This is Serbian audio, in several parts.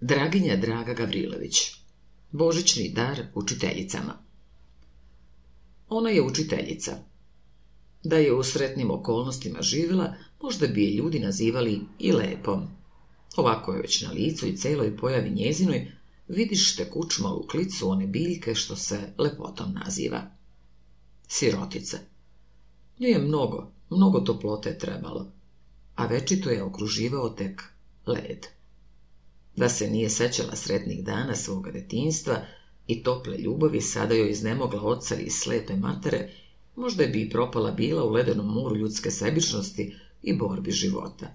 Draginja Draga Gavrilović Božićni dar učiteljicama Ona je učiteljica. Da je u sretnim okolnostima živjela, možda bi je ljudi nazivali i lepom. Ovako je već na licu i celoj pojavi njezinoj, vidiš te u klicu one biljke što se lepotom naziva. Sirotica. Nju je mnogo, mnogo toplote trebalo, a večito je okruživao tek led da se nije sećala sretnih dana svoga detinstva i tople ljubavi sada joj iznemogla oca i slepe matere, možda bi i propala bila u ledenom muru ljudske sebičnosti i borbi života.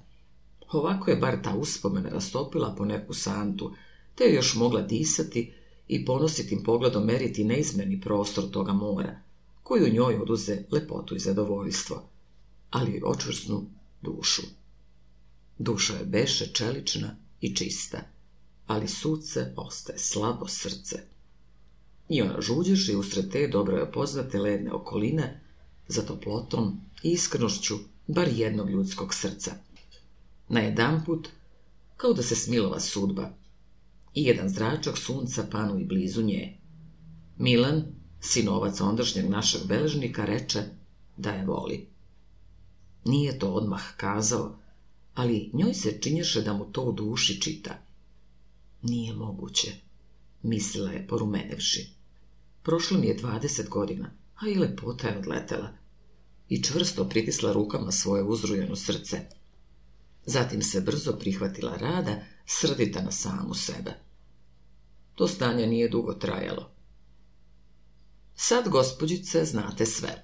Ovako je bar ta uspomena rastopila po neku santu, te je još mogla disati i ponositim pogledom meriti neizmeni prostor toga mora, koji u njoj oduze lepotu i zadovoljstvo, ali i očvrsnu dušu. Duša je beše čelična i čista, ali suce ostaje slabo srce. I ona žuđeši usred te dobro je ledne okoline za toplotom i iskrenošću bar jednog ljudskog srca. Na jedan put, kao da se smilova sudba, i jedan zračak sunca panu i blizu nje. Milan, sinovac ondašnjeg našeg beležnika, reče da je voli. Nije to odmah kazao, ali njoj se činješe da mu to u duši čita. Nije moguće, mislila je porumenevši. Prošlo mi je dvadeset godina, a i lepota je odletela. I čvrsto pritisla rukama svoje uzrujeno srce. Zatim se brzo prihvatila rada, srdita na samu sebe. To stanje nije dugo trajalo. Sad, gospođice, znate sve.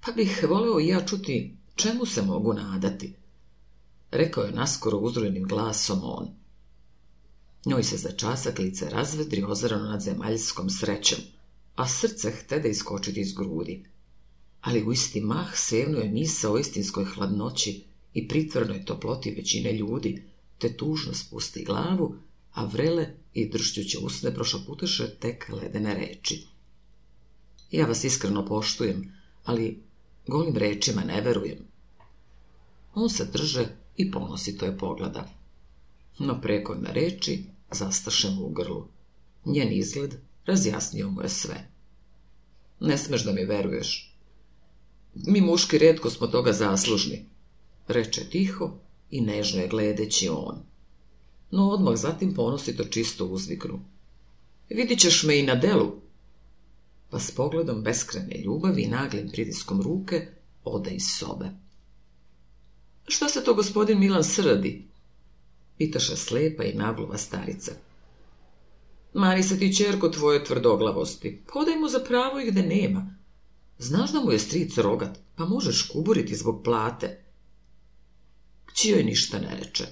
Pa bih voleo i ja čuti čemu se mogu nadati, rekao je naskoro uzrujenim glasom on. Njoj se za časak lice razvedri ozirano nad zemaljskom srećem, a srce hte iskočiti iz grudi. Ali u isti mah sevnu je misa o istinskoj hladnoći i pritvrnoj toploti većine ljudi, te tužno spusti glavu, a vrele i dršćuće usne prošaputeše tek ledene reči. Ja vas iskreno poštujem, ali golim rečima ne verujem. On se drže i to je pogleda. No na reči zastrše mu u grlu. Njen izgled razjasnio mu je sve. Ne smeš da mi veruješ. Mi muški redko smo toga zaslužni, reče tiho i nežno je gledeći on. No odmah zatim ponosito čisto uzviknu. Vidit ćeš me i na delu. Pa s pogledom beskrene ljubavi i naglim pritiskom ruke ode iz sobe. Šta se to gospodin Milan srdi? Pitaša slepa i naglova starica. Mari se ti čerko tvoje tvrdoglavosti, podaj mu za pravo ih da nema. Znaš da mu je stric rogat, pa možeš kuburiti zbog plate. Kći je ništa ne reče.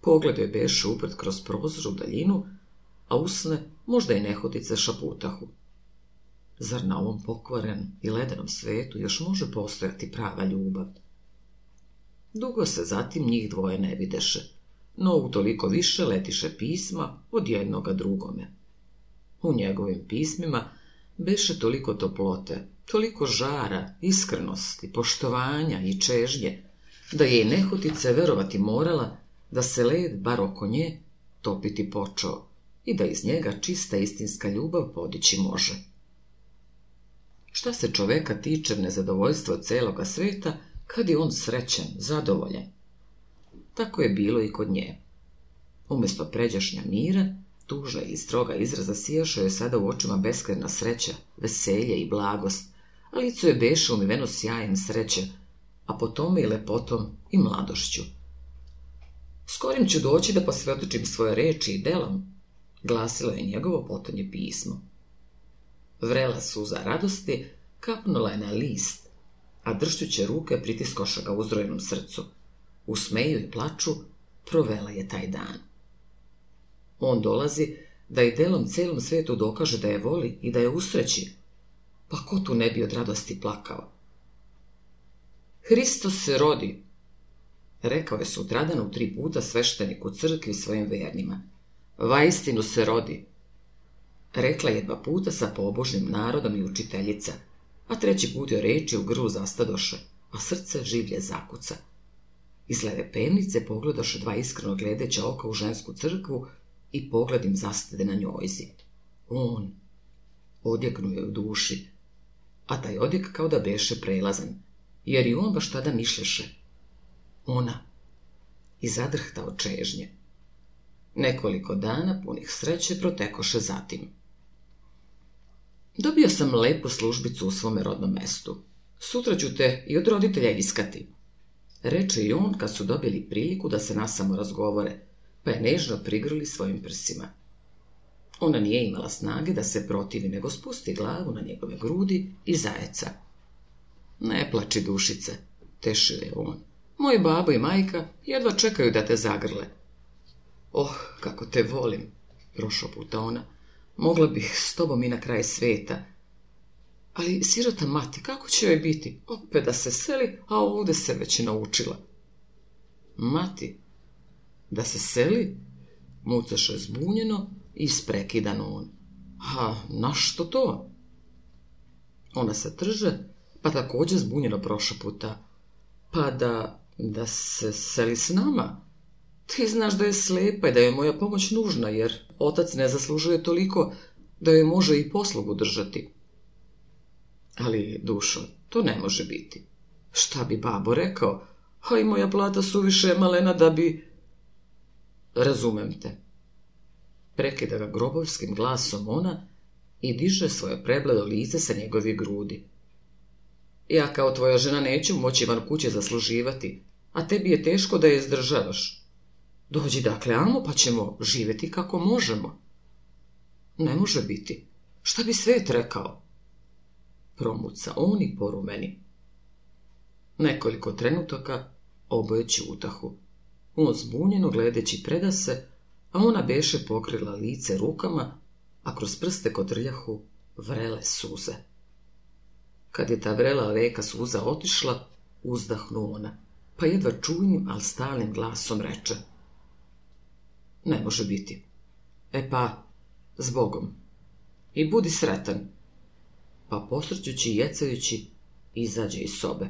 Pogledao je Beše uprat kroz prozor u daljinu, a usne možda i nehodice šaputahu. Zar na ovom pokvaren i ledenom svetu još može postojati prava ljubav? Dugo se zatim njih dvoje ne videše, no u toliko više letiše pisma od jednoga drugome. U njegovim pismima beše toliko toplote, toliko žara, iskrenosti, poštovanja i čežnje, da je i nehotice verovati morala da se led, bar oko nje, topiti počeo i da iz njega čista istinska ljubav podići može. Šta se čoveka tiče nezadovoljstva celoga sveta, kad je on srećen, zadovoljen. Tako je bilo i kod nje. Umjesto pređašnja mira, tuža i stroga izraza sijašo je sada u očima beskrena sreća, veselje i blagost, a je beše umiveno sjajem sreće, a potom tome i lepotom i mladošću. Skorim ću doći da posvetočim svoje reči i delom, glasilo je njegovo potonje pismo. Vrela suza radosti kapnula je na list a dršćuće ruke pritiskoša ga uzrojenom srcu. U smeju i plaču provela je taj dan. On dolazi da i delom celom svetu dokaže da je voli i da je usreći. Pa ko tu ne bi od radosti plakao? Hristos se rodi, rekao je sutradan u tri puta sveštenik u crkvi svojim vernima. istinu se rodi, rekla je dva puta sa pobožnim narodom i učiteljica a treći put joj reči u grlu zastadoše, a srce življe zakuca. Iz leve pevnice pogledoše dva iskreno gledeća oka u žensku crkvu i pogledim zastede zastade na njojzi. On odjeknu je u duši, a taj odjek kao da beše prelazan, jer i on baš tada mišlješe. Ona i zadrhta od čežnje. Nekoliko dana punih sreće protekoše zatim. Dobio sam lepu službicu u svome rodnom mestu. Sutra ću te i od roditelja iskati. Reče i on kad su dobili priliku da se nasamo razgovore, pa je nežno prigrli svojim prsima. Ona nije imala snage da se protivi, nego spusti glavu na njegove grudi i zajeca. Ne plači dušice, tešio je on. Moje babo i majka jedva čekaju da te zagrle. Oh, kako te volim, prošao puta ona. Mogla bih s tobom i na kraj svijeta. Ali sirota mati, kako će joj biti? Opet da se seli, a ovdje se već naučila. Mati, da se seli? Mucaš je zbunjeno i sprekidan on. A našto to? Ona se trže, pa također zbunjeno puta. Pa da, da se seli s nama, ti znaš da je slepa i da je moja pomoć nužna, jer otac ne zaslužuje toliko da joj može i poslugu držati. Ali, dušo, to ne može biti. Šta bi babo rekao? A i moja plata suviše malena da bi... Razumem te. Prekida ga grobovskim glasom ona i diže svoje prebledo lice sa njegovi grudi. Ja kao tvoja žena neću moći van kuće zasluživati, a tebi je teško da je izdržavaš. Dođi dakle amo, pa ćemo živjeti kako možemo. Ne može biti. Šta bi svet rekao? Promuca on i porumeni. Nekoliko trenutaka obojeći utahu. On zbunjeno gledeći predase, a ona beše pokrila lice rukama, a kroz prste kotrljahu vrele suze. Kad je ta vrela veka suza otišla, uzdahnu ona, pa jedva čujnim, ali stalnim glasom reče — ne može biti. E pa, zbogom. I budi sretan. Pa posrćući i jecajući, izađe iz sobe.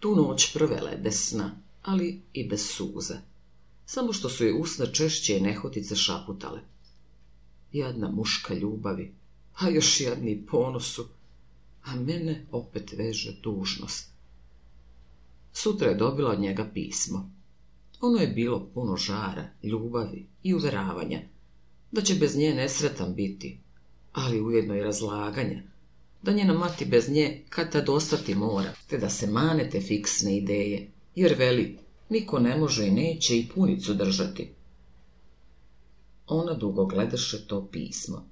Tu noć prvela je bez sna, ali i bez suze. Samo što su je usna češće i nehotice šaputale. Jadna muška ljubavi, a još jadni ponosu, a mene opet veže dužnost. Sutra je dobila od njega pismo. Ono je bilo puno žara, ljubavi i uvjeravanja, da će bez nje nesretan biti, ali ujedno i razlaganja, da njena mati bez nje kad tad ostati mora, te da se manete fiksne ideje, jer veli, niko ne može i neće i punicu držati. Ona dugo gledaše to pismo.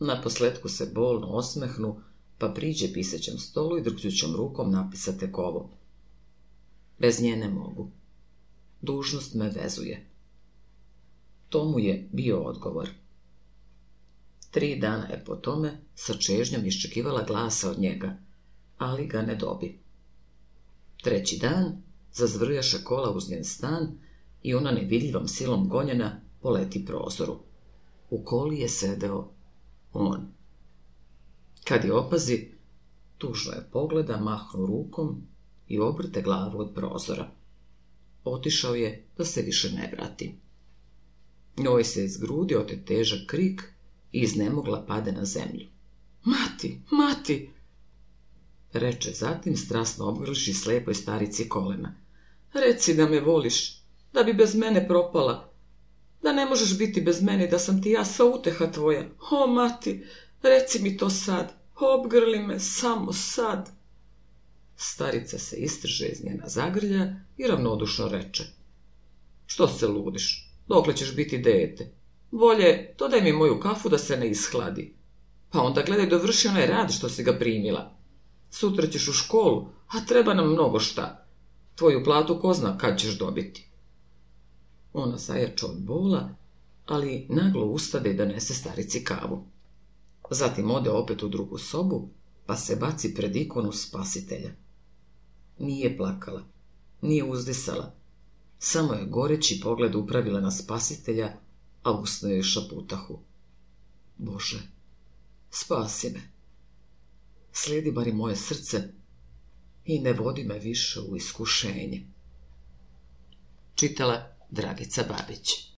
Na posledku se bolno osmehnu, pa priđe pisećem stolu i drugćućom rukom napisate kovo. Bez nje ne mogu dužnost me vezuje. To mu je bio odgovor. Tri dana je po tome sa čežnjom iščekivala glasa od njega, ali ga ne dobi. Treći dan zazvrjaše kola uz njen stan i ona nevidljivom silom gonjena poleti prozoru. U koli je sedeo on. Kad je opazi, tužno je pogleda, mahnu rukom i obrte glavu od prozora. Otišao je da se više ne vrati. Njoj se iz grudi ote težak krik i iznemogla pade na zemlju. Mati, mati! Reče zatim strasno obgrliši slepoj starici kolena. Reci da me voliš, da bi bez mene propala, da ne možeš biti bez mene da sam ti ja sa uteha tvoja. O, mati, reci mi to sad, obgrli me samo sad. Starica se istrže iz njena zagrlja i ravnodušno reče. Što se ludiš? Dokle ćeš biti dete? Bolje, to daj mi moju kafu da se ne ishladi. Pa onda gledaj dovrši onaj rad što si ga primila. Sutra ćeš u školu, a treba nam mnogo šta. Tvoju platu ko zna kad ćeš dobiti. Ona zajača od bola, ali naglo ustade i donese starici kavu. Zatim ode opet u drugu sobu, pa se baci pred ikonu spasitelja. Nije plakala, nije uzdisala, samo je goreći pogled upravila na spasitelja, a usno je šaputahu. Bože, spasi me. Slijedi bari moje srce i ne vodi me više u iskušenje. Čitala Dragica Babić